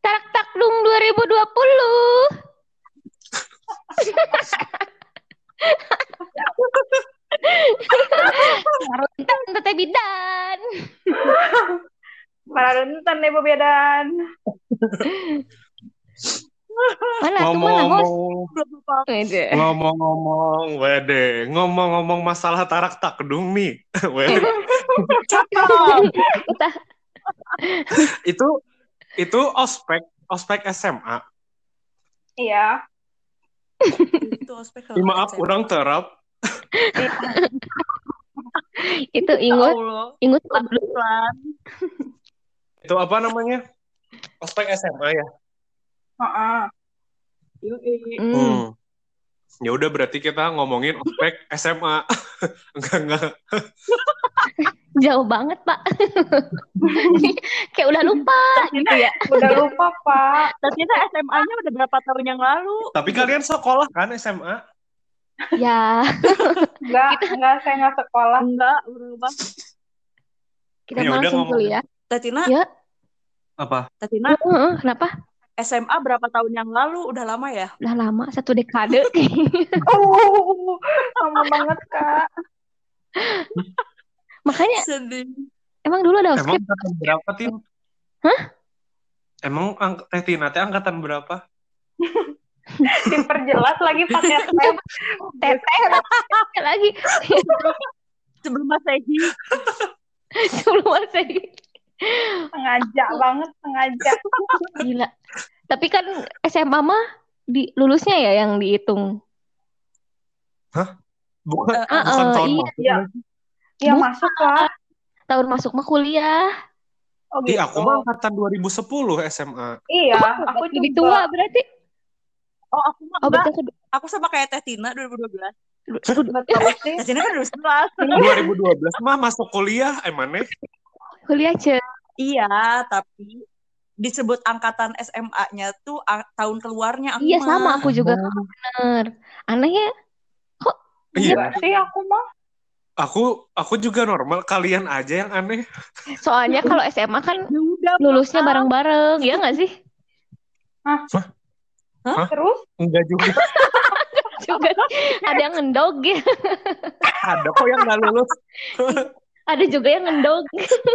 Tarak Takdung 2020. Rentan teteh bidan. Para rentan nih bebedan. Mana? Ngomong-ngomong, Wede. ngomong-ngomong, wede, ngomong-ngomong masalah tarak takdung nih, wede. itu itu ospek ospek SMA. Iya. Itu ospek maaf, kurang terap. itu ingut ingut Pelan. Itu apa namanya? Ospek SMA ya. Heeh. Hmm. Hmm. Ya udah berarti kita ngomongin ospek SMA. enggak enggak. Jauh banget, Pak. Kayak udah lupa gitu ya. Udah lupa, Pak. Ternyata SMA-nya udah berapa tahun yang lalu? Tapi kalian sekolah kan SMA? Ya, Enggak, enggak saya enggak sekolah. Enggak, berubah. kita Ya udah langsung ngomong. kuliah. Tatina, Ya, Apa? Tatina, Heeh, kenapa? SMA berapa tahun yang lalu? Udah lama ya? Udah lama, satu dekade. Oh, lama banget, Kak. Makanya Sedih. emang dulu ada Emang angkatan berapa, Tim? Hah? Emang ang Teh Tina teh angkatan berapa? Diperjelas lagi pakai tab. teteh lagi Sebelum Masehi. sebelum Masehi. Sengaja banget, sengaja. Gila. Tapi kan SMA mah di lulusnya ya yang dihitung. Bukan, Eh, ah, bukan eh, tahun iya. masuk Iya. Ya Bukan. masuk lah. Tahun masuk mah kuliah. Oh Ih, gitu. aku mah angkatan 2010 SMA. Iya, aku Lebih tua berarti. Oh, aku mah Oh, betul. Aku sama kayak Teh Tina 2012. Betul sih. Teh Tina kan 2011. 2012 mah masuk kuliah, eh mana? Kuliah ce. Iya, tapi disebut angkatan SMA-nya tuh a- tahun keluarnya aku Iya mah. sama aku juga bener. Aneh ya. Iya, Enggak sih aku mah. aku aku juga normal. Kalian aja yang aneh. Soalnya kalau SMA kan Ya udah, lulusnya bareng-bareng, ya nggak sih? Terus Enggak juga. Juga ada yang ngendog ya. Ada kok yang nggak lulus. Ada juga yang ngendog.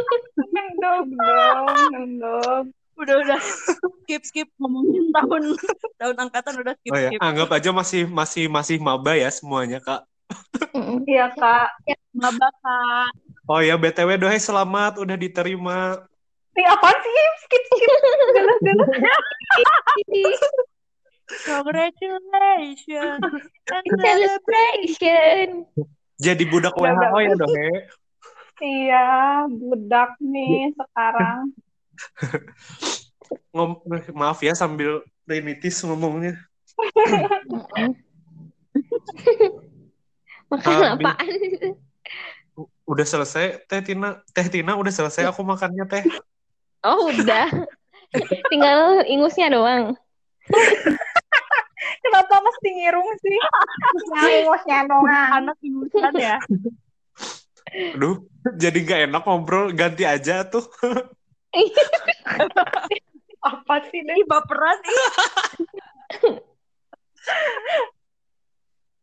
ngendog dong, ngendog. Udah udah skip skip ngomongin tahun tahun angkatan udah skip Oh ya, skip. anggap aja masih masih masih maba ya semuanya, Kak. Iya, Kak. Maba kak. Oh ya, BTW dohai selamat udah diterima. Ih, apa sih? Skip, skip. Jelas-jelas. Congratulations. Celebration. Jadi budak WHO ya, Dohe. Iya, budak nih sekarang. Ngom maaf ya sambil rinitis ngomongnya. Makan apaan? Udah selesai, Teh Tina. Teh Tina udah selesai aku makannya, Teh. Oh udah. Tinggal ingusnya doang. Kenapa mesti ngirung sih? Ngangusnya doang. Anak ingusan ya. Aduh, jadi gak enak ngobrol. Ganti aja tuh. Apa sih deh? Ih baperan.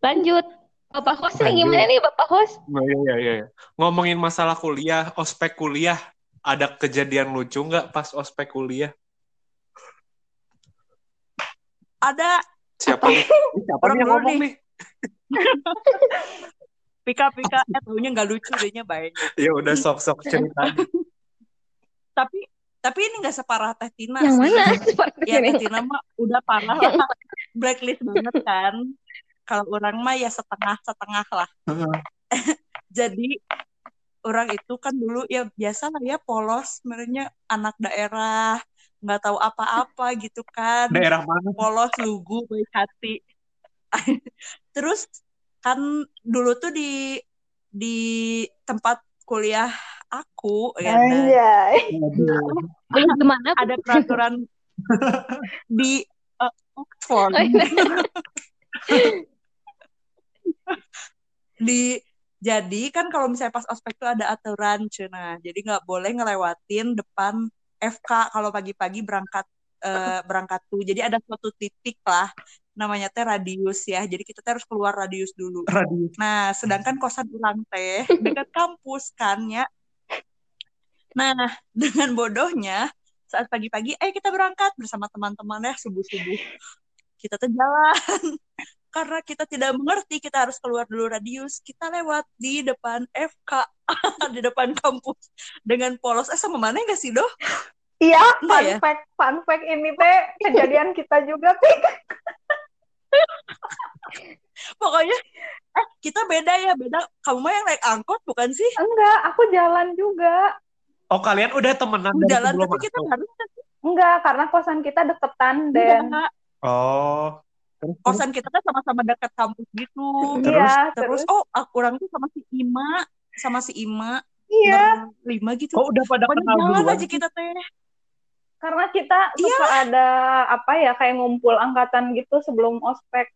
Lanjut. Bapak host nih Lanjut. gimana nih Bapak host? Nah, iya, iya, iya. Ngomongin masalah kuliah, ospek kuliah. Ada kejadian lucu nggak pas ospek kuliah? Ada Siapa nih? Siapa Orang nih yang ngomong nih. nih? pika-pika eh taunya nggak lucu dehnya baik. Ya udah sok-sok cerita. Tapi tapi ini nggak separah Teh Tina Yang sih. mana? Ya. Teh Tina mah udah parah lah. Blacklist banget kan. Kalau orang mah ya setengah-setengah lah. Jadi orang itu kan dulu ya biasa lah ya polos sebenarnya anak daerah nggak tahu apa-apa gitu kan Daerah mana? polos lugu baik hati terus kan dulu tuh di di tempat kuliah aku ya. Belum gimana? ada peraturan di eh, Oxford Oh, iya. di Jadi kan kalau misalnya pas ospek itu ada aturan, cina. Jadi nggak boleh ngelewatin depan FK kalau pagi-pagi berangkat eh, berangkat tuh. Jadi ada suatu titik lah namanya teh radius ya. Jadi kita teh harus keluar radius dulu. Radius. Nah, sedangkan kosan ulang teh dekat kampus kan ya. Nah, dengan bodohnya saat pagi-pagi, eh kita berangkat bersama teman-teman ya subuh-subuh. Kita tuh jalan. Karena kita tidak mengerti, kita harus keluar dulu radius. Kita lewat di depan FK, di depan kampus dengan polos. Eh sama mana enggak sih, Doh? Iya, fun ya? fact, fun fact ini teh kejadian kita juga, Pik. Pokoknya eh kita beda ya, beda. Kamu mah yang naik angkot bukan sih? Enggak, aku jalan juga. Oh kalian udah temenan dari Jalan sebelum tapi kita harus Enggak, karena kosan kita deketan dan Enggak. Oh. Terus, terus. kosan kita kan sama-sama dekat kampus gitu. Terus? iya, Terus terus oh aku orang tuh sama si Ima, sama si Ima iya, berlima gitu. Oh udah pada Pokoknya kenal duluan. aja kita teh. Karena kita Iya. suka ada apa ya kayak ngumpul angkatan gitu sebelum ospek.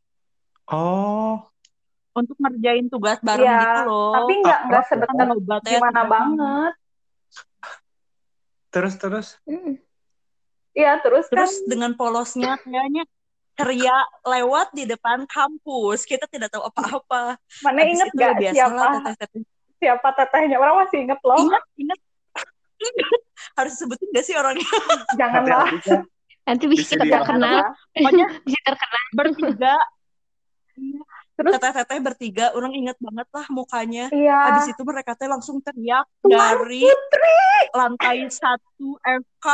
Oh. untuk ngerjain tugas bareng Iya, gitu loh. Tapi enggak Apa? enggak sedekat obat ya, gimana banget. Terus terus. Hmm. Iya, terus, Terus kan dengan polosnya kayaknya ceria lewat di depan kampus. Kita tidak tahu apa-apa. mana Habis inget gak siapa siapa tetehnya? Orang masih inget loh. Ingat, ingat. Harus sebutin gak sih orangnya? Janganlah. Kak. Nanti bisa Bisa dia- terkenal, Pokoknya bisa terkenal. bertiga. Iya. Terus Teteh-teteh bertiga, orang ingat banget lah mukanya. iya. Habis itu mereka teh langsung teriak Tuan dari lantai satu FK.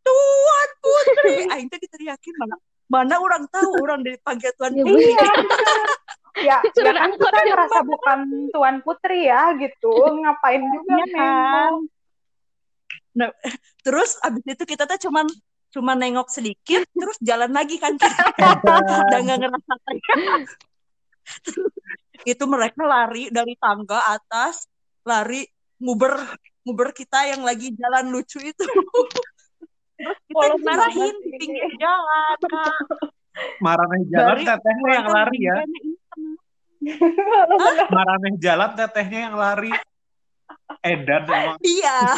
Tuan Putri! Aing teh diteriakin mana? Mana orang tahu orang dipanggil Tuan Ya, Putri. Iya. ya, ya kan kita ya. ngerasa bukan tuan putri ya gitu. Ngapain juga Iya kan? Nah, terus abis itu kita tuh cuman cuma nengok sedikit, terus jalan lagi kan kita udah nggak ngerasa itu mereka lari dari tangga atas, lari nguber nguber kita yang lagi jalan lucu itu. Terus kita dimarahin banget di pinggir jalan, Kak. Maraneh jalan Dari- tetehnya yang lari ya. Maraneh jalan tetehnya yang lari. Edan emang. Iya.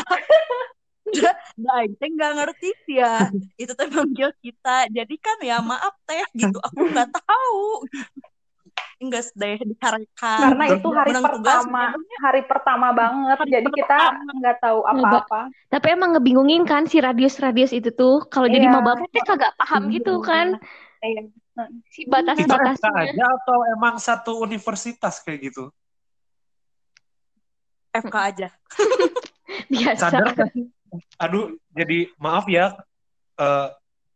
Nah, teh nggak ngerti sih ya. Itu teh manggil kita. Jadi kan ya maaf teh gitu. Aku nggak tahu. Enggak deh dikarekan. Karena itu hari Menang tugas, pertama, hari pertama banget. Hari Jadi kita pertama. nggak tahu apa-apa. Tapi emang ngebingungin kan si radius-radius itu tuh. Kalau jadi Iya. maba teh kagak paham gitu kan. Iya. Si batas-batasnya. aja atau emang satu universitas kayak gitu? FK aja. Biasa. Sadar? Aduh, jadi maaf ya. eh,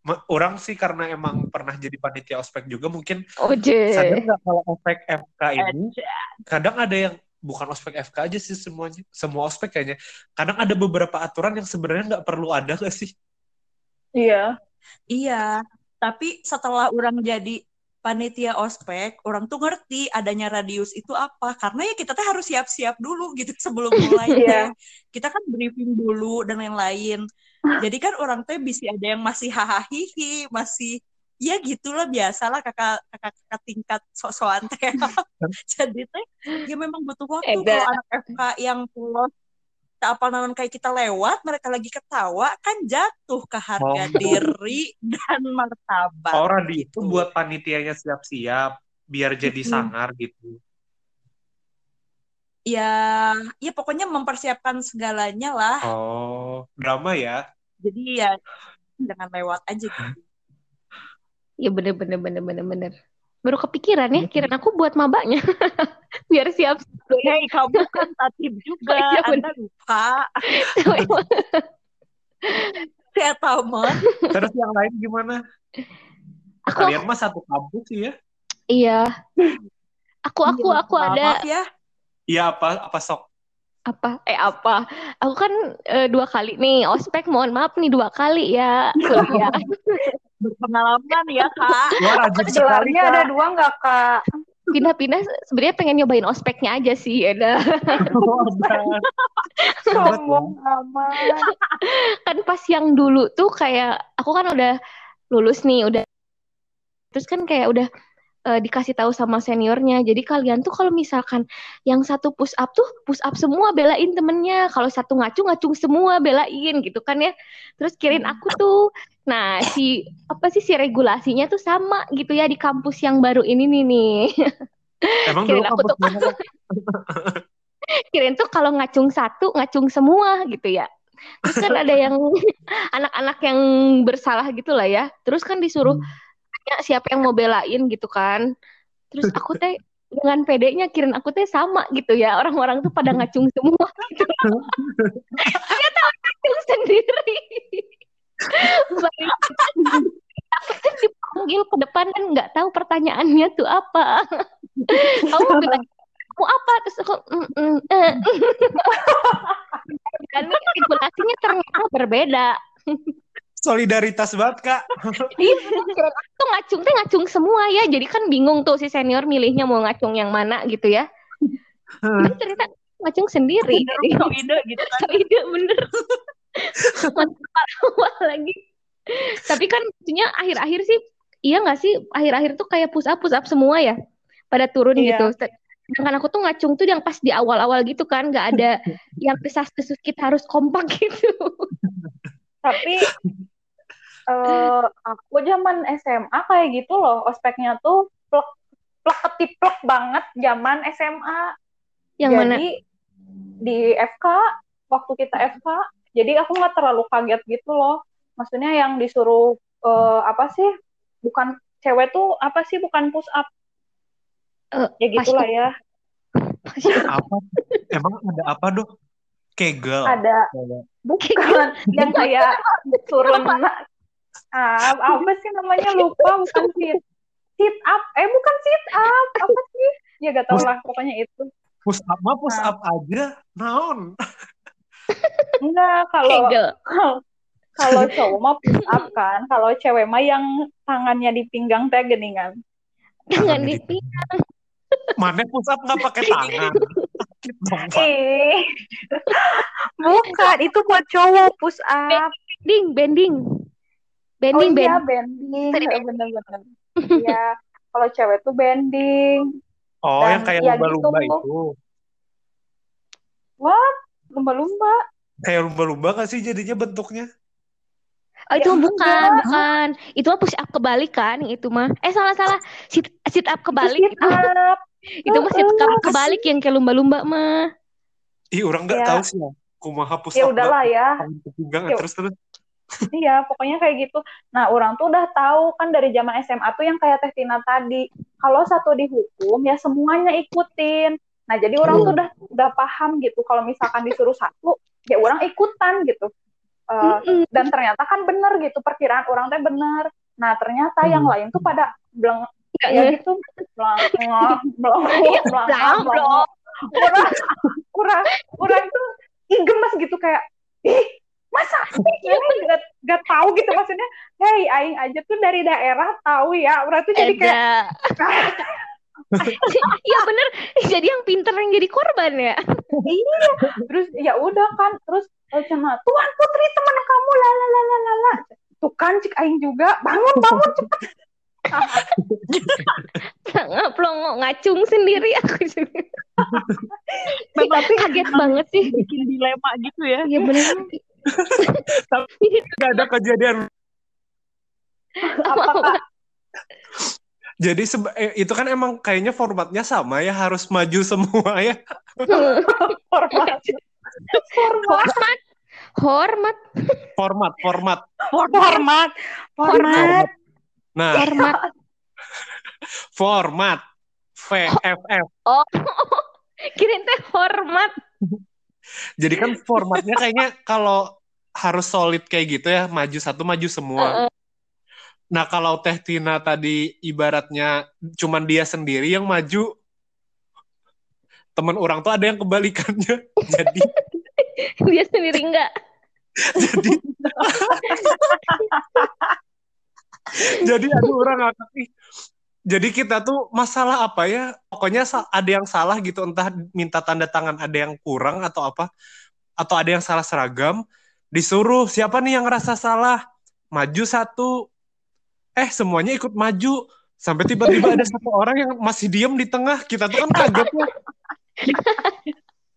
ma- orang sih karena emang pernah jadi panitia ospek juga mungkin Oje. sadar nggak kalau ospek FK ini kadang ada yang bukan ospek FK aja sih semuanya semua ospek kayaknya kadang ada beberapa aturan yang sebenarnya nggak perlu ada nggak sih Iya. Iya. Tapi setelah orang jadi panitia ospek, orang tuh ngerti adanya radius itu apa. Karena ya kita tuh harus siap-siap dulu gitu sebelum mulai. Iya. teh. Kita kan briefing dulu dan lain-lain. Jadi kan orang tuh bisa ada yang masih hahaha masih ya gitulah biasalah kakak kakak kakak tingkat sok-sokan teh. Jadi teh ya memang butuh waktu Eda. kalau anak FK yang polos apa naon kayak kita lewat mereka lagi ketawa kan jatuh ke harga Oh. diri dan martabat. orang di itu gitu. buat panitianya siap-siap biar jadi Mm-mm. sangar gitu Ya, ya pokoknya mempersiapkan segalanya lah. oh drama ya Jadi ya jangan lewat aja gitu. Ya bener bener bener bener bener. Baru kepikiran ya, kirain aku buat mabanya. Biar siap. Hei, kamu kan tatib juga. Oh, iya, Anda lupa. Saya tahu mah. terus yang lain gimana aku kalian mah satu kampus sih ya iya. Aku aku Iya, aku ada Maaf ya. iya apa apa sok apa eh apa aku kan eh, dua kali nih ospek mohon maaf nih dua kali ya kuliah Berpengalaman ya, Kak. Wah, rajin sekali Gelarnya ada kak dua nggak kak? pindah-pindah sebenarnya pengen nyobain ospeknya aja sih ya. Oh, udah. Sombong amat. kan pas yang dulu tuh kayak aku kan udah lulus nih udah terus kan kayak udah eh, dikasih tahu sama seniornya. Jadi kalian tuh kalau misalkan yang satu push up tuh push up semua belain temennya. Kalau satu ngacung ngacung semua belain gitu kan ya. Terus kirin aku tuh. Nah si apa sih si regulasinya tuh sama gitu ya di kampus yang baru ini nih nih. Emang Kirain aku tuh-? Kirain tuh kalau ngacung satu ngacung semua gitu ya. Terus kan ada yang anak-anak yang bersalah gitu lah ya. Terus kan disuruh tanya siapa yang mau belain gitu kan. Terus aku teh dengan pedenya kirin aku teh sama gitu ya. Orang-orang tuh pada ngacung semua gitu. Ternyata aku ngacung sendiri. Aku tuh dipanggil ke depan dan nggak tahu pertanyaannya tuh apa. Kamu bilang kamu apa terus aku "Mm, mm, eh." dan regulasinya ternyata berbeda. Solidaritas banget, Kak. Iya, aku tuh ngacung teh ngacung semua ya. Jadi kan bingung tuh si senior milihnya mau ngacung yang mana gitu ya. Ternyata ngacung sendiri. Ide gitu kan. ide bener. Awal lagi. Tapi kan maksudnya akhir-akhir sih iya nggak sih akhir-akhir tuh kayak push up push up semua ya pada turun Iya. gitu. Sedangkan aku tuh ngacung tuh yang pas di awal-awal gitu kan nggak ada yang desas-desus kita harus kompak gitu. Tapi eh aku zaman SMA kayak gitu loh, ospeknya tuh plek plek ketiplek banget zaman SMA. Yang jadi mana? di FK waktu kita FK, jadi aku nggak terlalu kaget gitu loh. Maksudnya yang disuruh eh, apa sih? Bukan cewek tuh apa sih? Bukan push up. Eh, Ya gitulah ya. Apa? Emang ada apa, Dok? Kegel. Ada bukan yang kayak turun ah, apa sih namanya lupa bukan sit sit up eh bukan sit up apa sih ya gak tau lah pokoknya itu Push up mah push Nah. up aja. Naon? Enggak kalau kalau cowok mah push up kan. Kalau cewek mah yang tangannya di pinggang teh geningan Tangan di di- Mana push up nggak pakai tangan? Eh bukan itu buat cowok push up. Bending, bending. oh Bending, iya bending. Tadi Eh, bener-bener iya kalau cewek tuh bending. Oh, Dan yang kayak ya lumba-lumba gitu. itu. Lumba-lumba Kayak lumba-lumba nggak sih jadinya bentuknya? Oh, Ya itu mah enggak. bukan, bukan. Itu mah push up kebalik kan, yang itu mah. Eh, salah-salah. Sit, sit up kebalik. Itu sit Itu, up itu mah sit up Heeh. kebalik yang kayak lumba-lumba mah. Ih, orang nggak Ya. tahu sih ya. Kumaha push ya up udahlah ya tangan ke pinggang Ya. terus terus. Iya, pokoknya kayak gitu. Nah, orang tuh udah tahu kan dari zaman SMA tuh yang kayak Teh Tina tadi. Kalau satu dihukum, ya semuanya ikutin. Nah, jadi orang tuh udah udah paham gitu. Kalau misalkan disuruh satu, ya orang ikutan gitu. Eh, Mm-mm. dan ternyata kan bener gitu, perkiraan orang teh bener. Nah, ternyata yang lain tuh pada beleng Nggak ya nge- gitu, beleng, beleng, beleng, beleng. Orang, orang, orang tuh ih, gemes gitu kayak, ih, masa ini gak, gak tahu gitu maksudnya hey aing aja tuh dari daerah tahu ya orang tuh jadi kayak. Iya bener. Jadi yang pinter yang jadi korban ya. iya terus ya udah kan terus eh, cina tuan putri teman kamu lalalala tuh kan cik aing juga bangun bangun cepet Ngaplong ngacung sendiri aku. Memang tapi Kaget banget sih. bikin dilema gitu ya. Iya bener. Nggak ada kejadian. apa kak Jadi eh, itu kan emang kayaknya formatnya sama ya harus maju semua ya. hormat Hormat. Hormat. Format format. hormat hormat Nah Hormat. format VFF. Oh. Kirain teh hormat. Jadi kan formatnya kayaknya kalau harus solid kayak gitu ya maju satu maju semua. Nah kalau Teh Tina tadi ibaratnya cuman dia sendiri yang maju, teman orang tuh ada yang kebalikannya. Jadi Dia sendiri enggak. jadi jadi aduh orang ngakak nih. Jadi kita tuh masalah apa ya? Pokoknya ada yang salah gitu, entah minta tanda tangan ada yang kurang atau apa, atau ada yang salah seragam, disuruh siapa nih yang ngerasa salah, maju satu, eh semuanya ikut maju, Sampai tiba-tiba ada satu orang yang masih diem di tengah. Kita tuh kan kaget ya.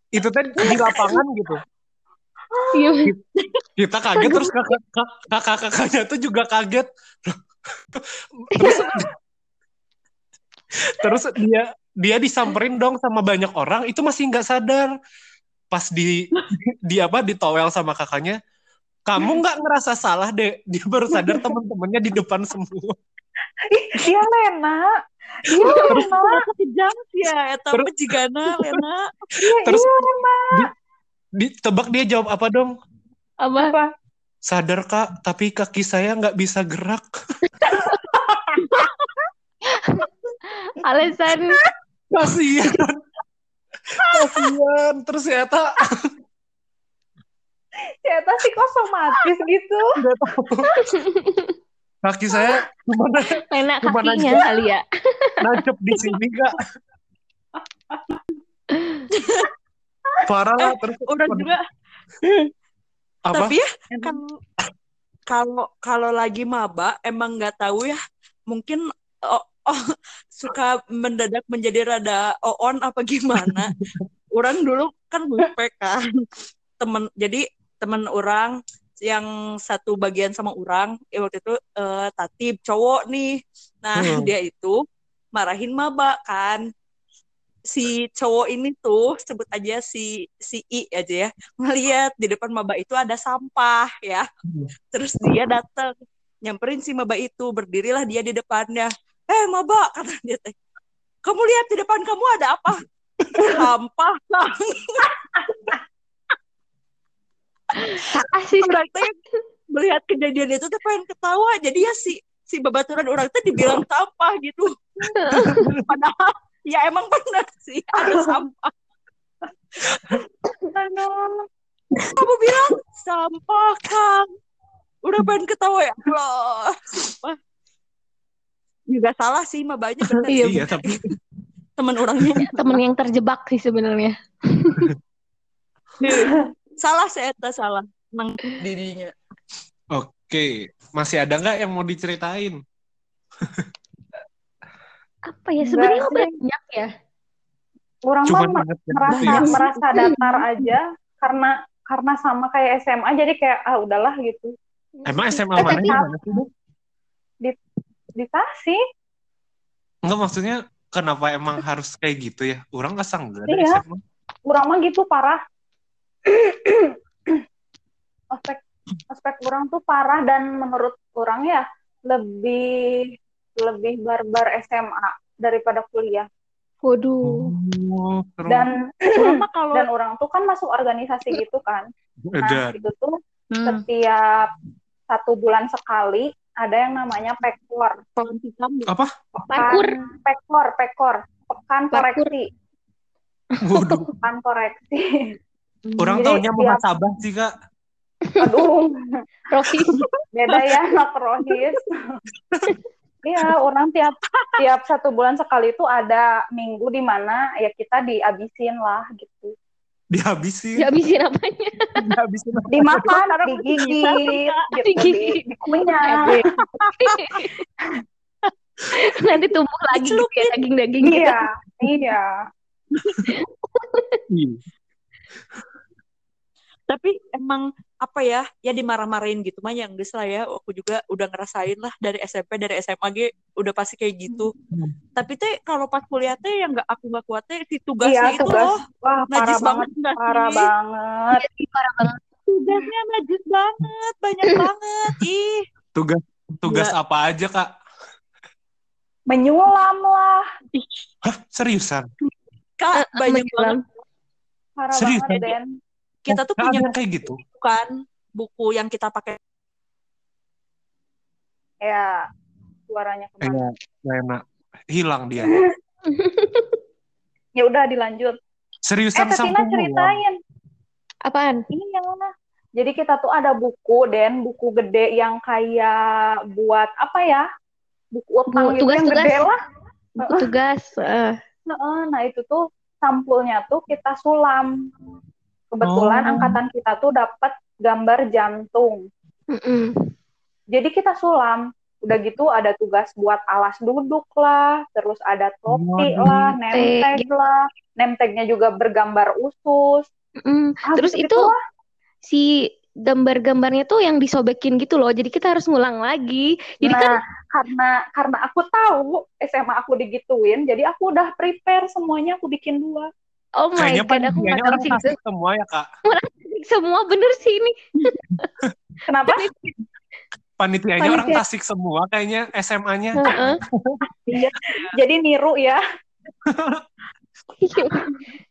Itu tadi di lapangan gitu. Iya. Kita kaget terus kakak- kak- kakak-kakaknya tuh juga kaget. terus terus dia dia disamperin dong sama banyak orang itu masih nggak sadar pas di di apa ditowel sama kakaknya kamu nggak ngerasa salah deh dia baru sadar teman-temannya di depan semua Iya Lena. Iya Lena. Ternyata kejam sih ya, eta Terus- pejigana, Lena. Iya terus iya Lena. ditebak dia jawab apa dong Apa? Apa? sadar kak tapi kaki saya nggak bisa gerak Alasan kasihan kasihan terus ternyata Ternyata psikosomatis gitu. nggak tahu. Kaki saya cuma Lena kakinya aja. kali ya. nancep di sini kak parah lah terus Orang juga. Apa? Tapi ya kan kalau kalau lagi maba emang nggak tahu ya mungkin oh, oh, suka mendadak menjadi rada on apa gimana? Orang dulu kan bupe kan temen jadi temen orang yang satu bagian sama orang eh, waktu itu eh, tatib cowok nih. Nah Hmm. dia itu marahin maba kan. Si cowok ini tuh sebut aja si si I aja ya ngeliat di depan maba itu ada sampah ya. Hmm. terus dia datang nyamperin si maba itu berdirilah dia di depannya. Eh maba kata dia teh. Kamu lihat di depan kamu ada apa? Sampah Kang." Asik. orang teh melihat kejadian itu tuh pengen ketawa jadi ya si si babaturan orang teh dibilang sampah gitu padahal ya emang benar sih ada sampah kamu bilang sampah kang udah pengen ketawa ya Wah. juga salah sih mabanya bener Iya, iya tapi teman orangnya Temen yang terjebak sih sebenarnya. salah saya salah nang dirinya oke masih ada nggak yang mau diceritain Apa ya sebenarnya banyak ya. Orang cuma mah yang merasa ya. merasa datar aja karena karena sama kayak SMA jadi kayak ah udahlah gitu. emang SMA Eh, mana di sih Bu? Di Tasik. Enggak maksudnya kenapa emang harus kayak gitu ya? Orang nggak sanggup dari Iya. SMA. Orang mah gitu parah. Ospek ospek orang tuh parah dan menurut orang ya lebih lebih barbar SMA daripada kuliah. Waduh. Oh, Dan mah kalau dan orang tuh kan masuk organisasi gitu kan. Nah, ada. itu tuh hmm, setiap satu bulan sekali ada yang namanya pekor. gitu. Apa? Parkur. Pekor, pekor, pekan koreksi, Waduh, pekan koreksi. Orang Jadi taunya tiap- muhasabah sih kak. Aduh, Rohis. beda ya anak rohis. Iya, orang tiap tiap satu bulan sekali itu ada minggu di mana ya kita dihabisin lah gitu. Dihabisin. Dihabisin apanya? Dihabisin. apa? Dimakan, digigit, gitu, Digigit. di, dikunyah. Nanti tumbuh lagi gitu ya daging-daging gitu. Iya, iya. Tapi emang apa ya ya dimarah-marahin gitu mah yang lah ya aku juga udah ngerasain lah dari SMP dari SMA G udah pasti kayak gitu Hmm. tapi teh kalau pas kuliah teh yang nggak aku nggak kuat teh di tugasnya Iya, itu tugas. loh Wah, parah najis banget, banget nggak parah sih banget. Iya, parah banget. tugasnya najis banget banyak banget ih Tugas tugas apa aja kak? Menyulam lah, Hah seriusan? kak banyak Menyelam. banget parah Serius, banget? Kita tuh Nggak punya kayak gitu. kan buku yang kita pakai Ya, suaranya ke mana? Enak. Hilang dia. Ya udah dilanjut. Eh, Seriusan Tetina sampai mulam. ceritain. Apaan? Iya. Jadi kita tuh ada buku, Den, buku gede yang kayak buat apa ya? Buku utang Bu- gitu yang tugas-tugas. gede lah. Buku tugas. eh. Heeh, Nah, itu tuh sampulnya tuh kita sulam. Kebetulan Oh. angkatan kita tuh dapat gambar jantung. Mm-mm. Jadi kita sulam. udah gitu ada tugas buat alas duduk lah terus ada topi Waduh. lah name tag lah name tagnya juga bergambar usus Mm, Ah, Terus gitu itu lah. si gambar-gambarnya tuh yang disobekin gitu loh. Jadi kita harus ngulang lagi. Jadi nah kan karena karena aku tahu SMA aku digituin jadi aku udah prepare semuanya aku bikin dua oh my Kayaknya god, aku nggak panitianya tahu orang sih itu. Tasik semua ya kak. Semua bener sih ini. kenapa Panitianya orang Panitia. Tasik semua kayaknya SMA-nya. Heeh. jadi niru ya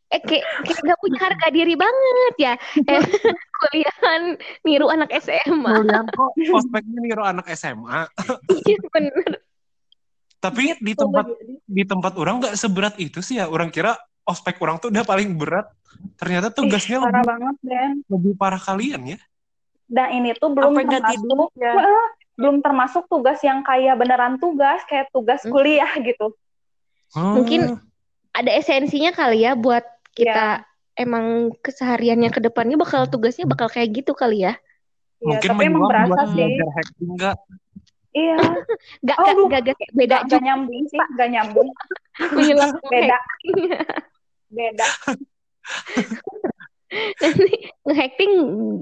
eh kayak kayak gak punya harga diri banget ya. Eh, kuliahan niru anak SMA. Kuliah kok ospeknya niru anak SMA. Iya bener. Tapi di tempat di tempat orang nggak seberat itu sih ya. Orang kira ospek orang tuh udah paling berat. Ternyata tugasnya parah lebih, banget Ben lebih parah kalian ya. dan ini tuh belum Apa termasuk ya? Belum termasuk tugas yang kayak beneran tugas kayak tugas Hmm. kuliah gitu Hmm. Mungkin ada esensinya kali ya buat kita emang kesehariannya ke depannya bakal tugasnya bakal kayak gitu kali ya. Iya, mungkin tapi emang berasa buat sih belajar hacking nggak? iya Gak, gak, Aduh. gak, gak, beda gak, juga nyambung sih gak nyambung beda beda Nanti nge-hacking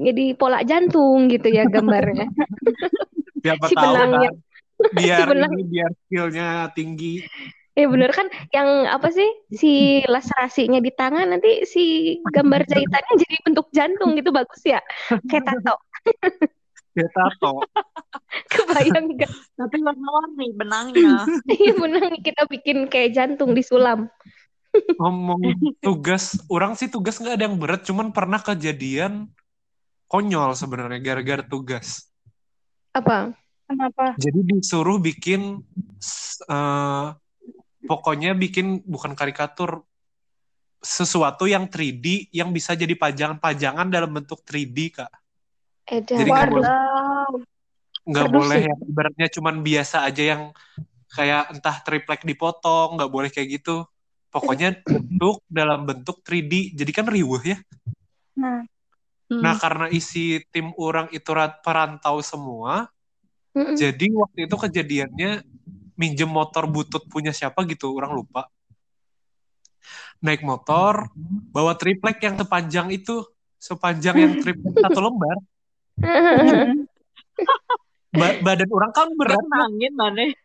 jadi pola jantung gitu ya gambarnya. Siapa Si tahu benangnya. kan. Biar Si benang. ini biar skillnya tinggi. Ya bener kan yang apa sih si laserasinya di tangan nanti si gambar jahitannya jadi bentuk jantung gitu bagus ya. Kayak tato. Ya tato. Kebayang gak? Tapi warna-warni benangnya. Iya bener kita bikin kayak jantung disulam. Ngomong tugas, orang sih tugas nggak ada yang berat, cuman pernah kejadian konyol sebenarnya gara-gara tugas. Apa? kenapa Jadi disuruh bikin eh, pokoknya bikin bukan karikatur sesuatu yang 3D yang bisa jadi pajangan-pajangan dalam bentuk 3D kak. Edan. Jadi nggak boleh nggak boleh yang ibaratnya cuman biasa aja yang kayak entah triplek dipotong nggak boleh kayak gitu. Pokoknya bentuk dalam bentuk 3D. Jadi kan riuh ya. Nah, Hmm. Nah karena isi tim orang itu perantau semua, Mm-mm. jadi waktu itu kejadiannya minjem motor butut punya siapa gitu, orang lupa. Naik motor, bawa triplek yang sepanjang itu, sepanjang yang triplek satu lembar. Ba- badan orang kan berat, mana?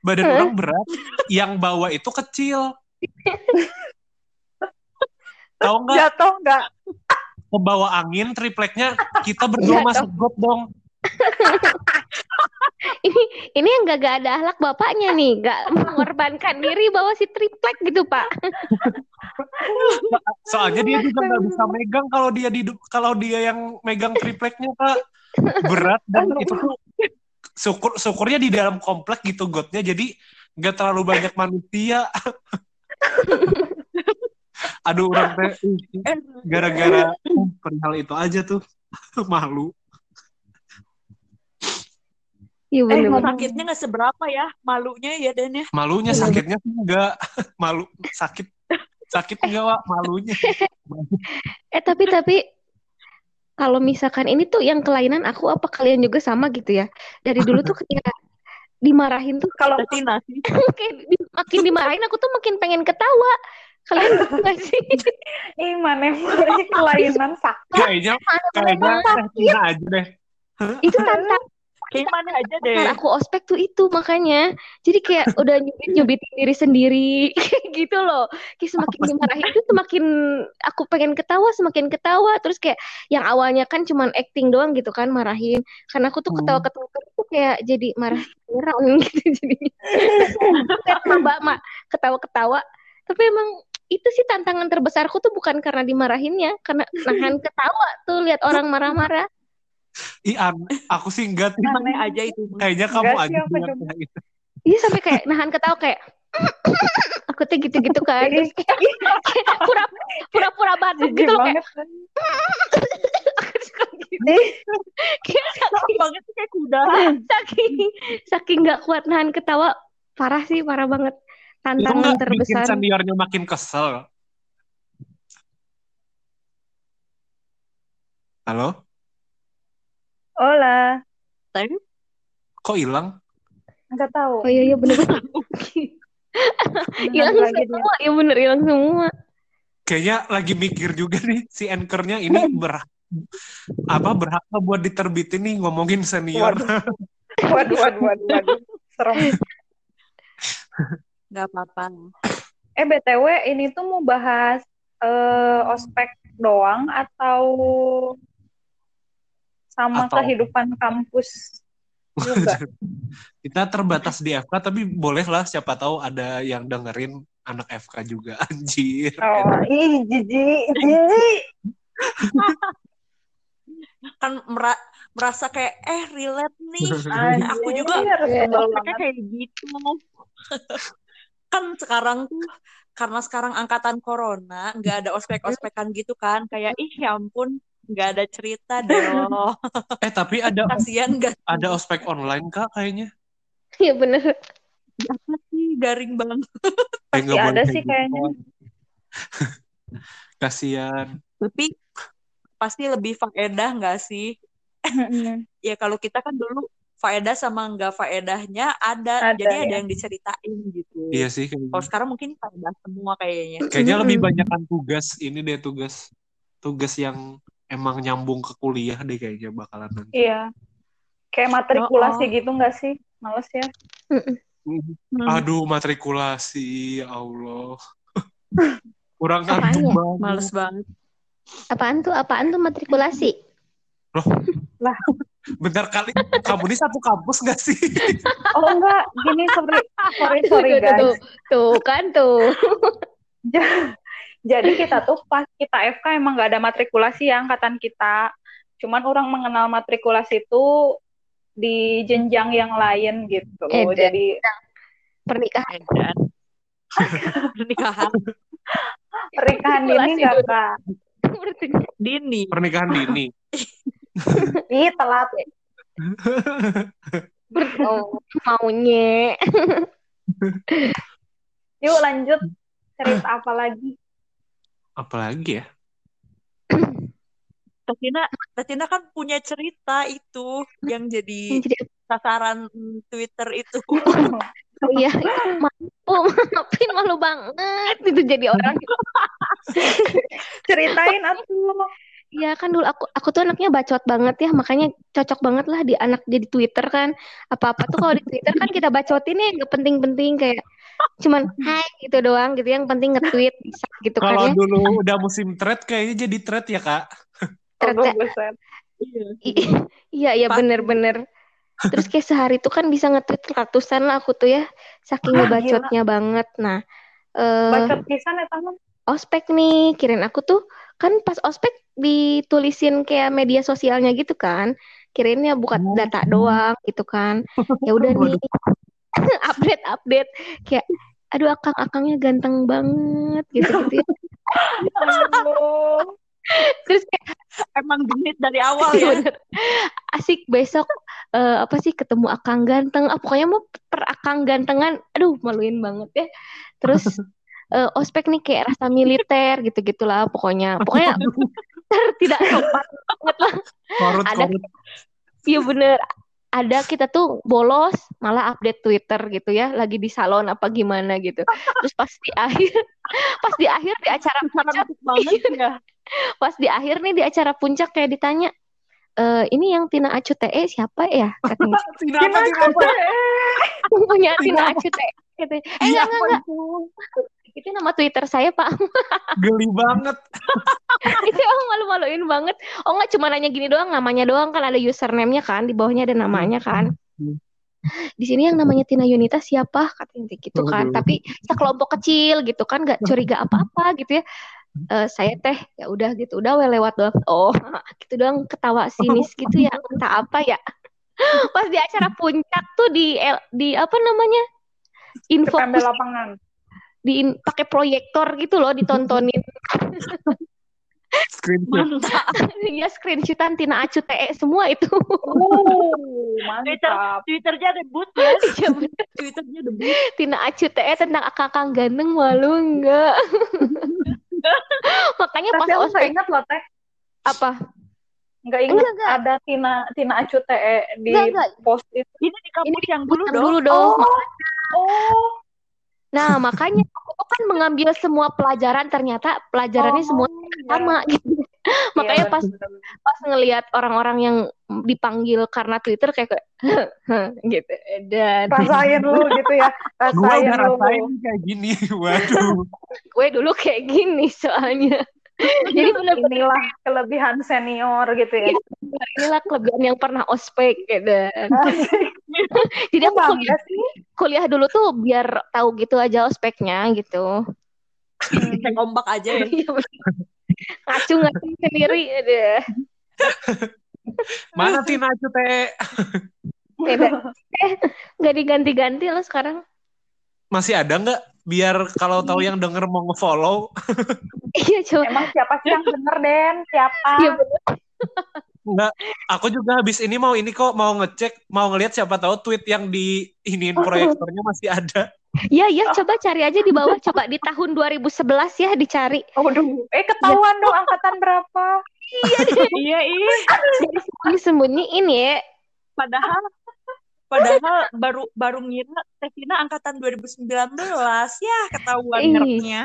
badan orang berat. Yang bawa itu kecil. Tahu nggak? jatuh nggak Ke bawah angin tripleknya kita berdua Jatuh. masuk got dong. ini ini yang gak, gak ada ahlak bapaknya nih, gak mengorbankan diri bawa si triplek gitu pak. Soalnya dia juga nggak bisa megang kalau dia di kalau dia yang megang tripleknya pak berat dan itu tuh syukur syukurnya di dalam komplek gitu gotnya jadi nggak terlalu banyak manusia. Aduh orang teh Eh, gara-gara perihal itu aja tuh malu. Iya Eh, bener sakitnya nggak seberapa ya, malunya ya Dan ya. Malunya Iya. sakitnya enggak malu sakit sakit enggak Wak malunya. Eh tapi tapi kalau misalkan ini tuh yang kelainan aku apa kalian juga sama gitu ya? Dari dulu tuh ketika dimarahin tuh kalau di- makin dimarahin aku tuh makin pengen ketawa. Kalian gitu gak sih? ih mana mulai kelainan sakit Kayaknya kayaknya Tina aja deh. Itu tantang Kayak mana aja deh. Tantangan aku ospek tuh itu makanya. Jadi kayak udah nyubit-nyubitin diri sendiri gitu loh. Kayak semakin dimarahin itu semakin aku pengen ketawa, semakin ketawa. Terus kayak yang awalnya kan cuman acting doang gitu kan marahin. Karena aku tuh Hmm. ketawa-ketawa terus tuh kayak jadi marah beneran gitu jadinya. Kayak coba mak ketawa-ketawa. Tapi emang itu sih tantangan terbesarku tuh bukan karena dimarahinnya, karena nahan ketawa tuh lihat orang marah-marah. Ih, an- aku sih enggak. Aneh aja itu. Kayaknya kamu aja gitu. Iya sampai kayak nahan ketawa kayak aku tuh gitu-gitu kan terus kayak pura pura-pura batuk jijik gitu loh kayak banget aku suka gitu. kayak saking banget sih kayak kuda. saking saking nggak kuat nahan ketawa parah sih parah banget Itu tantangan nggak bikin terbesar seniornya makin kesel. Halo? Hola Tapi Kok hilang? Nggak tahu. Oh iya iya bener. hilang semua, ya bener hilang semua. Kayaknya lagi mikir juga nih si anchornya ini ber apa nggak buat diterbitin nih ngomongin senior. Waduh, waduh, waduh, waduh. Serem. Nggak apa-apa. Eh, BTW, ini tuh mau bahas eh, ospek doang atau sama Atau- kehidupan kampus juga? Kita terbatas di FK tapi boleh lah siapa tahu ada yang dengerin anak FK juga anjir. Oh, ih, jijik, jijik. Kan mera- merasa kayak eh relate nih. Anjir, Aku juga sebel ospeknya banget. kayak gitu. kan sekarang tuh karena sekarang angkatan corona nggak ada ospek-ospekan gitu kan kayak ih ya ampun nggak ada cerita deh Eh tapi ada kasihan gak ada ospek online kak kayaknya. Iya bener. apa sih garing banget Eh, Pasti boleh ada sih gitu, kayaknya. Kak. Kasian. tapi pasti lebih faedah nggak sih ya kalau kita kan dulu faedah sama nggak faedahnya ada, Ada, jadi ada ya. yang diceritain gitu Iya sih kayaknya. kalau sekarang mungkin faedah semua kayaknya Kayaknya lebih Mm-mm. banyak kan tugas ini deh tugas tugas yang emang nyambung ke kuliah deh kayaknya bakalan nanti. Iya. Kayak matrikulasi Oh, oh. gitu nggak sih? Males ya. Hmm, Aduh matrikulasi ya Allah. Kurang banget. males banget Apaan tuh? Apaan tuh matrikulasi? Bentar kali kamu ini satu kampus gak sih? Oh enggak, gini sorry, sorry, sorry tuh, tuh, guys. tuh. Tuh kan tuh. Jadi kita tuh pas kita FK emang nggak ada matrikulasi ya angkatan kita. Cuman orang mengenal matrikulasi itu di jenjang yang lain gitu. Edan. Jadi Pernikahan. pernikahan pernikahan dini Matrikulasi nggak dulu. kak? Dini Pernikahan dini. Ih telat. Oh, maunya. Yuk lanjut cerita apa lagi? Apalagi ya? Tatina Tatina kan punya cerita itu yang jadi Jadi sasaran Twitter itu oh iya, malu, maafin malu banget itu jadi orang. Ceritain atuh. Iya kan dulu aku aku tuh anaknya bacot banget ya, makanya cocok banget lah di anak jadi Twitter kan. Apa-apa tuh kalau di Twitter kan kita bacotin ya nggak penting-penting kayak cuman hai gitu doang gitu yang penting nge-tweet bisa gitu kan Kalau ya. dulu udah musim thread kayaknya jadi thread ya kak. Ternyata Oh, Iya, iya Pasti. bener-bener. Terus kayak sehari tuh kan bisa nge-tweet ratusan lah aku tuh ya. Saking Ah, ngebacotnya banget. Nah, eh Bacot pisan ya teman. ospek nih, kirain aku tuh kan pas ospek ditulisin kayak media sosialnya gitu kan. Kirainnya bukan Oh. data doang gitu kan. Ya udah nih, update-update kayak aduh akang-akangnya ganteng banget gitu-gitu ya. Terus kayak emang genit dari awal Iya ya bener. Asik besok eh, apa sih ketemu akang ganteng. Ah, pokoknya mau per akang gantengan. Aduh, maluin banget ya. Terus eh, ospek nih kayak rasa militer gitu-gitulah pokoknya. Pokoknya tidak sopan banget lah. Korut, Ada. Iya bener. Ada kita tuh bolos malah update Twitter gitu ya, lagi di salon apa gimana gitu. Terus pas di akhir, pas di akhir di acara puncak, banget ya pas di akhir nih di acara puncak kayak ditanya, "Eh, ini yang Tina Acu TE siapa ya? Katanya. Tidak apa, tidak apa. punya Tina Tina Acu TE. Gitu. Eh enggak, enggak, enggak. Itu nama Twitter saya, Pak. Geli banget. itu emang malu-maluin banget. Oh enggak cuma nanya gini doang, namanya doang kan ada username-nya kan, di bawahnya ada namanya kan. Di sini yang namanya Tina Yunita siapa? Katanya gitu kan. Tapi sekelompok kecil gitu kan, nggak curiga apa-apa gitu ya. Eh, saya teh ya udah gitu, udah we lewat doang. Oh, gitu doang ketawa sinis gitu ya, entah apa ya. Pas di acara puncak tuh di di apa namanya? Info lapangan. di pakai proyektor gitu loh ditontonin Screenshot. mantap ya screenshotan Tina Acu TE semua itu Uh, Twitter. Twitternya debut ya Iya. Twitternya debut Tina Acu TE tentang akang ganteng malu enggak makanya Tapi pas aku ospek ingat loh teh. apa Nggak ingat Enggak, enggak. ada Tina Tina Acu TE di Enggak, enggak. post itu. Ini di kampus Ini yang dulu dong. dulu dong. Oh, Nah, makanya aku kan mengambil semua pelajaran ternyata pelajarannya semua iya. sama gitu. Makanya Iya, pas bener-bener. pas ngelihat orang-orang yang dipanggil karena Twitter kayak kayak gitu. Dan rasain lu gitu ya, rasain udah lu. rasain kayak gini. Waduh. gue dulu kayak gini soalnya. Jadi benar-benar Inilah kelebihan senior gitu ya. inilah kelebihan yang pernah ospek gitu. Jadi aku kuliah, sih. kuliah dulu tuh biar tahu gitu aja ospeknya gitu. Kayak ombak aja ya. Iya. Ngacung-ngacung sendiri ada. Mana Tina Acu teh? Beda. Eh, nggak diganti-ganti loh sekarang. Masih ada nggak? Biar kalau tahu yang denger mau nge-follow. Iya coba. Emang siapa sih yang bener, Den? Siapa? Iya. Enggak, aku juga habis ini mau ini kok mau ngecek, mau ngelihat siapa tahu tweet yang di iniin proyektornya masih ada. Iya iya coba cari aja di bawah coba di tahun 2011 ya dicari. Waduh, eh ketahuan dong angkatan berapa? Iya, iya. Ini sembunyiin ya. Padahal padahal baru baru ngira Tevina angkatan 2019 ya ketahuan Ih. ngertnya.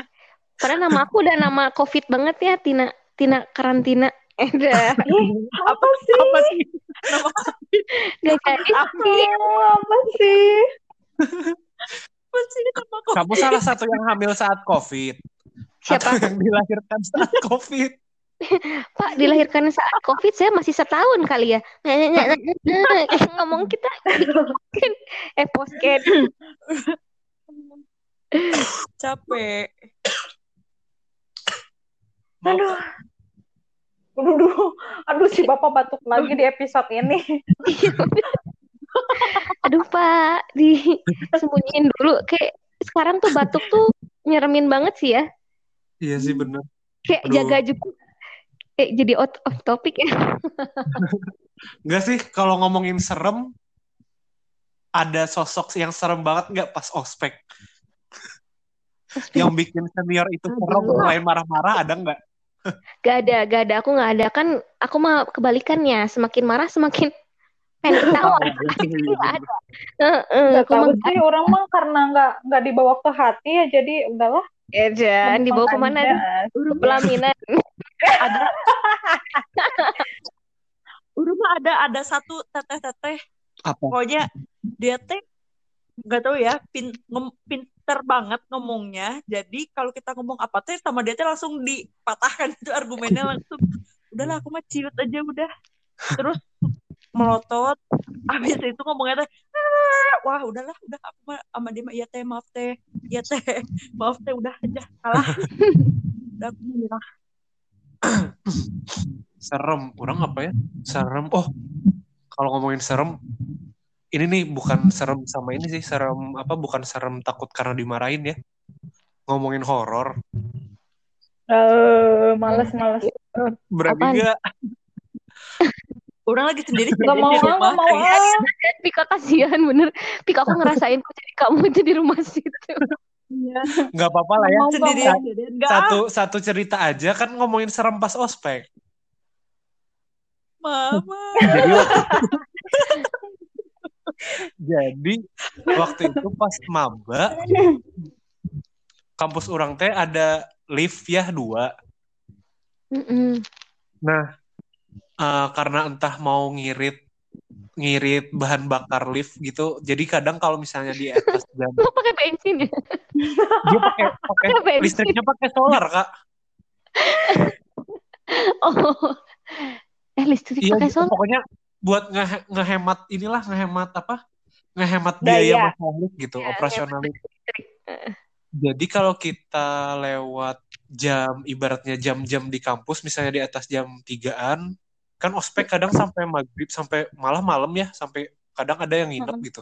Karena nama aku udah nama COVID banget ya Tina Tina karantina. Eh. Apa sih? Apa sih? Nama Gak jadi. Oh, apa sih? Kamu salah satu yang hamil saat COVID. Siapa? Atau yang dilahirkan saat COVID. Pak dilahirkan saat COVID saya masih setahun kali ya. Ngomong kita bikin eh postcard. Capek. Aduh. Aduh, aduh, aduh si Bapak batuk lagi di episode ini. Aduh Pak, disembunyiin dulu. Kayak sekarang tuh batuk tuh nyeremin banget sih ya. Iya sih bener. Kayak Aduh. jaga juga. Eh, jadi out of topic ya. Enggak sih, kalau ngomongin serem, ada sosok yang serem banget nggak pas ospek? Yang bikin senior itu serem, selain marah-marah ada nggak? Gak ada, gak ada. Aku gak ada. Kan aku mah kebalikannya. Semakin marah, semakin pengen ketawa. Gak ada. Heeh, Gak aku mah tahu sih orang mah karena nggak nggak dibawa ke hati ya jadi udahlah. ada. Dibawa ke mana? aja. Ke pelaminan. Ada Udah mah ada ada satu teteh-teteh Apa? pokoknya dia teh nggak tahu ya pin, ngom- pinter banget ngomongnya jadi kalau kita ngomong apa teh sama dia teh langsung dipatahkan itu argumennya langsung udahlah aku mah ciut aja udah terus melotot habis itu ngomongnya teh "Ah, wah udahlah udah aku mah sama dia iya teh maaf teh iya teh maaf teh udah aja kalah udah aku menyerah Serem. Orang apa ya? Serem. Oh, kalau ngomongin serem, ini nih bukan serem sama ini sih. Serem apa? Bukan serem takut karena dimarahin ya. Ngomongin horor. Eh, males males. Berani Apaan? nggak? Orang lagi sendiri Gak jadi mau di ah, rumah gak mau kayak ah. Pika kasihan bener. Pika aku ngerasain kok jadi kamu itu di rumah situ. Iya, Nggak apa-apa lah ya. Sendiri Bang. aja deh. Enggak, Satu satu cerita aja kan ngomongin serem pas ospek. mama. Jadi waktu, jadi waktu itu pas maba kampus orang teh ada lift ya dua. Mm-mm. Nah, eh, karena entah mau ngirit ngirit bahan bakar lift gitu. Jadi kadang kalau misalnya di atas jam Kok pakai bensin ya? dia pakai pakai listriknya pakai solar, Kak. Oh. Eh listrik Iya, pakai gitu. solar. pokoknya buat nge- ngehemat inilah ngehemat apa? Ngehemat biaya masalah lift gitu, Iya, operasional listrik. Jadi kalau kita lewat jam ibaratnya jam-jam di kampus misalnya di atas jam 3-an kan ospek kadang sampai maghrib sampai malah malam ya sampai kadang ada yang nginep gitu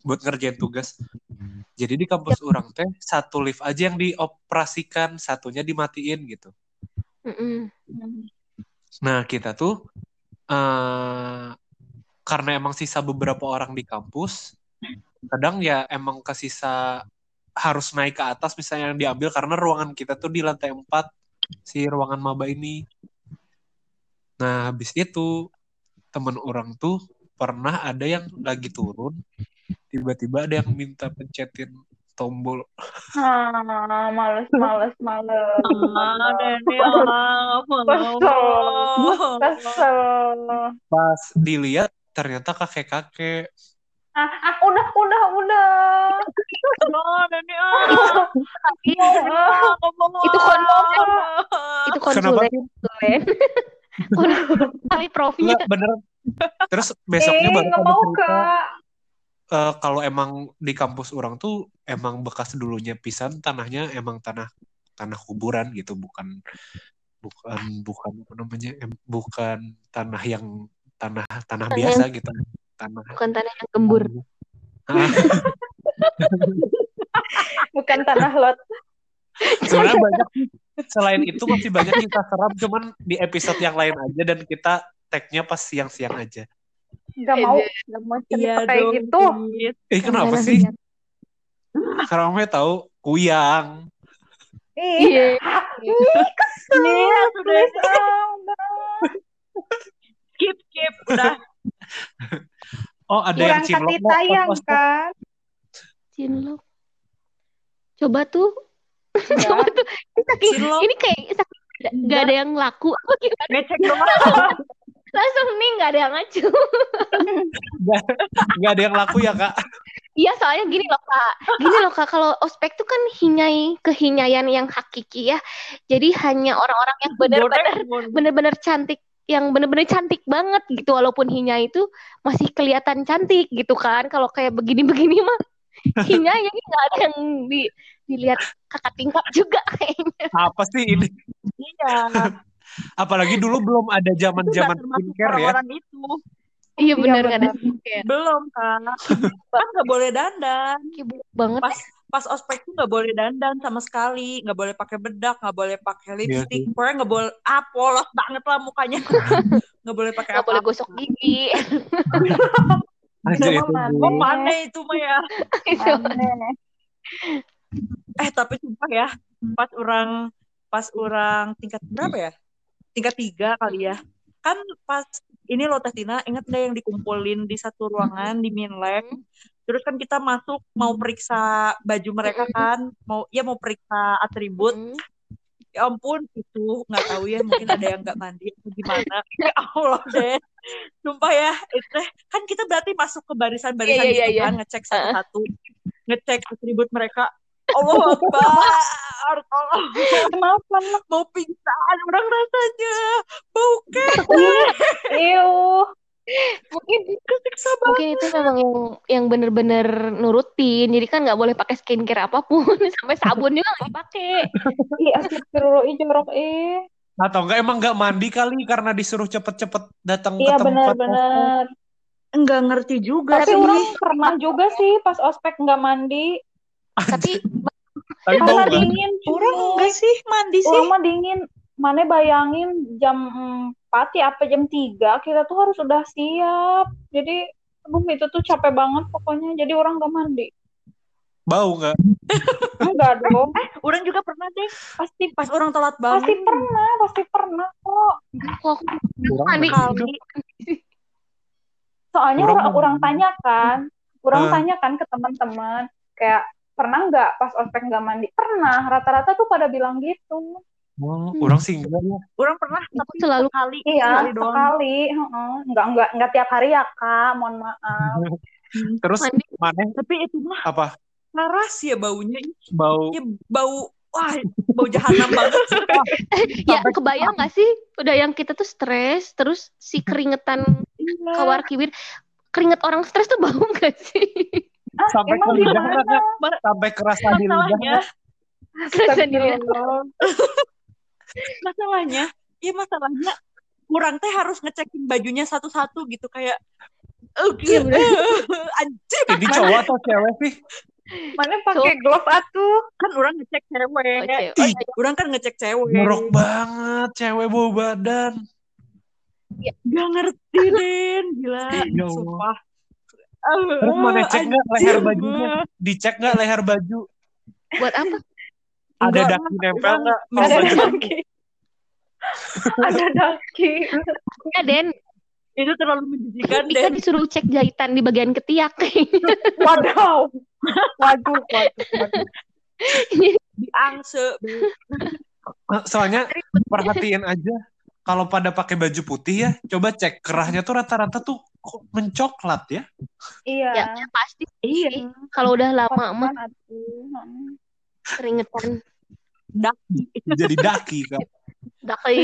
buat ngerjain tugas. Jadi di kampus orang teh satu lift aja yang dioperasikan, satunya dimatiin gitu. Nah, kita tuh eh karena emang sisa beberapa orang di kampus, kadang ya emang kesisa harus naik ke atas misalnya yang diambil karena ruangan kita tuh di lantai 4 si ruangan maba ini. Nah, habis itu teman orang tuh pernah ada yang lagi turun, tiba-tiba ada yang minta pencetin tombol. Ah, males, males, males. Ah, Deni, ah, Kesel. Pas dilihat ternyata kakek-kakek. Ah, ah, udah, udah, udah. Ah, Deni, ah. Ah, Itu konsulen. Itu Kenapa Kali profnya. Bener. Terus besoknya eh, baru mau cerita, kak. eh, kalau emang di kampus orang tuh emang bekas dulunya pisan tanahnya emang tanah tanah kuburan gitu bukan bukan bukan apa namanya em- bukan tanah yang tanah tanah Tanah biasa gitu tanah Bukan tanah yang gembur. Bukan tanah lot. sebenarnya banyak. Selain itu masih banyak kita serap cuman di episode yang lain aja dan kita tagnya pas siang-siang aja Nggak mau, nggak mau cerita Iya kayak dong, gitu. Eh kenapa Jangan, sih gue tahu kuyang Iya. kesel. Iya, sudah. Please, udah. Skip, skip, udah. oh ada yang Kurang cinlok sayang Pas- pas- kan? Cinlok. Coba tuh. Coba tuh. Ini, saking- ini kayak saking nggak- nggak ada yang laku apa gimana? Ngecek doang. Langsung nih nggak ada yang ngacu. nggak nggak ada yang laku ya kak Iya soalnya gini loh kak, gini loh kak kalau ospek tuh kan hinyai kehinyayan yang hakiki ya. Jadi hanya orang-orang yang benar-benar benar-benar cantik yang benar-benar cantik banget gitu walaupun hinya itu masih kelihatan cantik gitu kan kalau kayak begini-begini mah hinya ya nggak ada yang di, dilihat kakak tingkap juga kayaknya apa sih ini Iya. apalagi dulu belum ada zaman Itu nggak zaman termasuk skincare ya orang-orang itu. iya benar Iya, nggak ada benar. skincare Belum, kan. Kan nggak boleh dandan. Kibuk banget Pas pas ospek tuh nggak boleh dandan sama sekali, nggak boleh pakai bedak, nggak boleh pakai Iya lipstick, sih. pokoknya nggak boleh ah polos banget lah mukanya, nggak boleh pakai nggak boleh gosok gigi aja Itu. Oh mana itu mah ya. Itu. Eh tapi sumpah ya, pas orang pas orang tingkat berapa ya? Tingkat tiga kali ya. Kan pas ini loh Teh Tina, ingat nggak yang dikumpulin di satu ruangan di Minlab? Terus kan kita masuk mau periksa baju mereka kan, mau ya mau periksa atribut. Ya ampun, itu nggak tahu ya mungkin ada yang nggak mandi atau gimana. Ya Allah deh. Sumpah ya, itu kan kita berarti masuk ke barisan-barisan Iya, iya, gitu iya. kan, ngecek satu-satu, ngecek atribut mereka. Allah Akbar, tolong Kenapa? Nak? mau pingsan orang rasanya, bau Iu. mungkin kesiksa banget. mungkin itu memang yang yang bener-bener nurutin jadi kan nggak boleh pakai skincare apa pun sampai sabun juga nggak dipakai Ih, astagfirullah, jorok, ih. atau enggak emang nggak mandi kali karena disuruh cepet-cepet datang ke Iya tempat benar-benar. Enggak ngerti juga Tapi sih. orang pernah juga sih pas ospek nggak mandi. Tapi tapi bau Karena dingin. Orang cuy. enggak sih mandi sih. Orang mah dingin. Mana bayangin jam 4 ya apa jam 3 kita tuh harus udah siap. Jadi aduh itu tuh capek banget pokoknya. Jadi orang gak mandi. bau nggak Enggak dong. Orang juga pernah deh Pasti pas orang telat bangun. pasti pernah, pasti pernah kok. kok Kurang mandi. Soalnya Orang orang tanya kan, orang Ah. tanya kan ke teman-teman kayak pernah nggak pas ospek nggak mandi? Pernah. Rata-rata tuh pada bilang gitu. Oh, orang sih enggak ya Orang pernah tapi selalu- sekali, Iya, sekali heeh. Nggak nggak nggak tiap hari ya kak. Mohon maaf. terus Mandi. mana Tapi itu mah apa keras ya baunya. bau Ya bau wah bau jahanam banget. ya Sampai- kebayang nggak sih udah yang kita tuh stres terus si keringetan Iya. kawar kiwir keringet orang stres tuh bau nggak sih Ah, sampai ke emang lidah sampai kerasa di lidah Masalahnya, nggak? Kerasa di lidah. Astagfirullah. masalahnya, ya masalahnya kurang teh harus ngecekin bajunya satu-satu gitu kayak Oke, Iya, bener. anjir ini cowok atau cewek sih Mana pakai glove atuh? kan orang ngecek cewek. Oh, cewek. Ih, Orang kan ngecek cewek. Jorok banget cewek bau badan Gak ngerti, Den. Gila. Ya. Sumpah. Terus mana cek nggak leher bajunya? dicek nggak leher baju buat apa ada Enggak, daki nempel nggak Ada lagi. ada daki. Ya, Den. Itu terlalu menjijikan, Den. disuruh cek jahitan di bagian ketiak. Wadaw. Waduh, waduh, waduh. Diangse. Soalnya perhatiin aja kalau pada pakai baju putih ya, coba cek kerahnya tuh rata-rata tuh kok mencoklat ya. Iya. ya, ya pasti Iya. sih. Kalau udah lama mah keringetan. Daki. Jadi daki kan. Daki.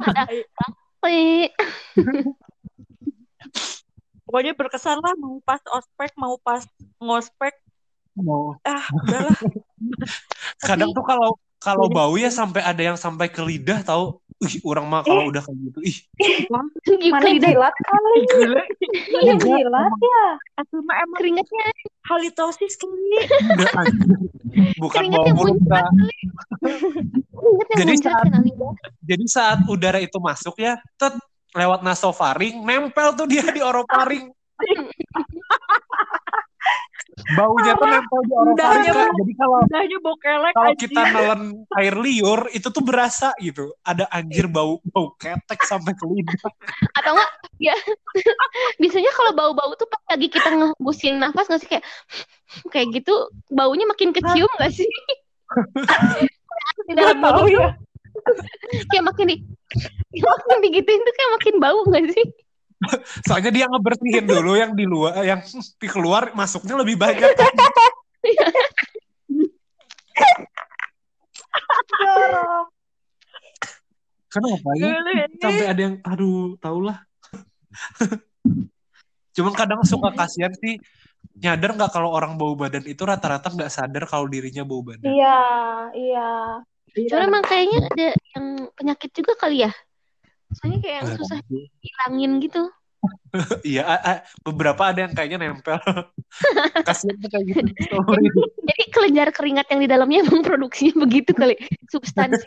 Daki. Pokoknya berkesan lah mau pas ospek, mau pas ngospek. Mau. Ah, udahlah. Kadang tuh kalau kalau bau ya sampai ada yang sampai ke lidah tahu. Ih, orang mah kalau udah kayak gitu, ih, Mana Lidah jilat kali? Gila. Iya jilat ya. Aku mah emang keringetnya halitosis kali. anjir. Bukan keringet yang Jadi saat- lidah. Jadi saat udara itu masuk ya, tet lewat nasofaring, nempel tuh dia di orofaring. Baunya tuh nempel di Kak. Jadi kalau Udahnya bau kelek kalau kita nelen air liur itu tuh berasa gitu. Ada anjir bau bau ketek sampai ke lidah. Atau enggak ya biasanya kalau bau-bau tuh pas lagi kita ngebusin nafas nggak sih kayak kayak gitu baunya makin kecium nggak sih? di dalam mulut ya. kayak makin di makin digituin tuh kayak makin bau nggak sih? Soalnya dia ngebersihin dulu yang di luar, yang di keluar masuknya lebih banyak. Kenapa ya? Sampai ada yang, aduh, tau lah. Cuman kadang suka kasihan sih, nyadar nggak kalau orang bau badan itu rata-rata nggak sadar kalau dirinya bau badan. Iya, iya. Cuma emang kayaknya ada yang penyakit juga kali ya. Soalnya kayak yang susah hilangin gitu. Iya, beberapa ada yang kayaknya nempel. Kasihan tuh kayak gitu. story. Jadi kelenjar keringat yang di dalamnya emang produksinya begitu kali substansi.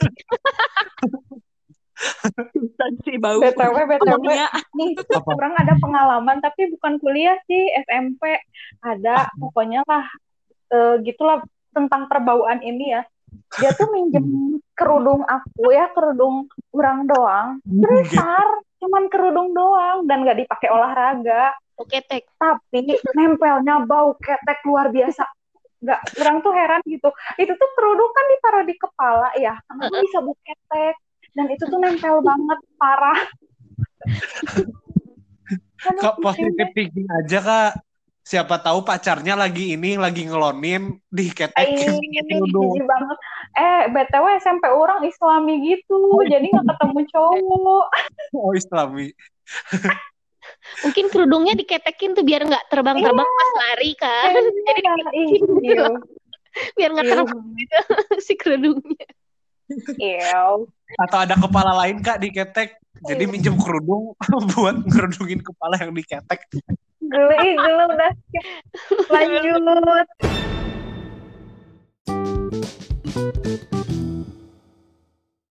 substansi bau. BTW, BTW. Nih, Apa? orang ada pengalaman, tapi bukan kuliah sih, SMP. Ada, pokoknya lah, eh, gitulah tentang perbauan ini ya. Dia tuh minjem kerudung aku ya, kerudung kurang doang. Besar, cuman kerudung doang, dan gak dipakai olahraga. Oke, tek. Tapi nempelnya bau ketek luar biasa. Gak, orang tuh heran gitu. Itu tuh kerudung kan ditaruh di kepala ya, kenapa bisa bau ketek? Dan itu tuh nempel banget, parah. Kak, positif thinking aja, Kak. Siapa tahu pacarnya lagi ini, lagi ngelonin, kerudung. jijik banget. Eh, BTW SMP orang islami gitu, jadi nggak ketemu cowok. Oh, islami. Mungkin kerudungnya diketekin tuh biar nggak terbang-terbang pas lari kan. Jadi Ih, iya. biar nggak Iya. terbang si kerudungnya. Iya. Atau ada kepala lain, Kak, diketek. Jadi Iya. minjem kerudung buat ngerudungin kepala yang diketek. Geli, geli udah. Lanjut.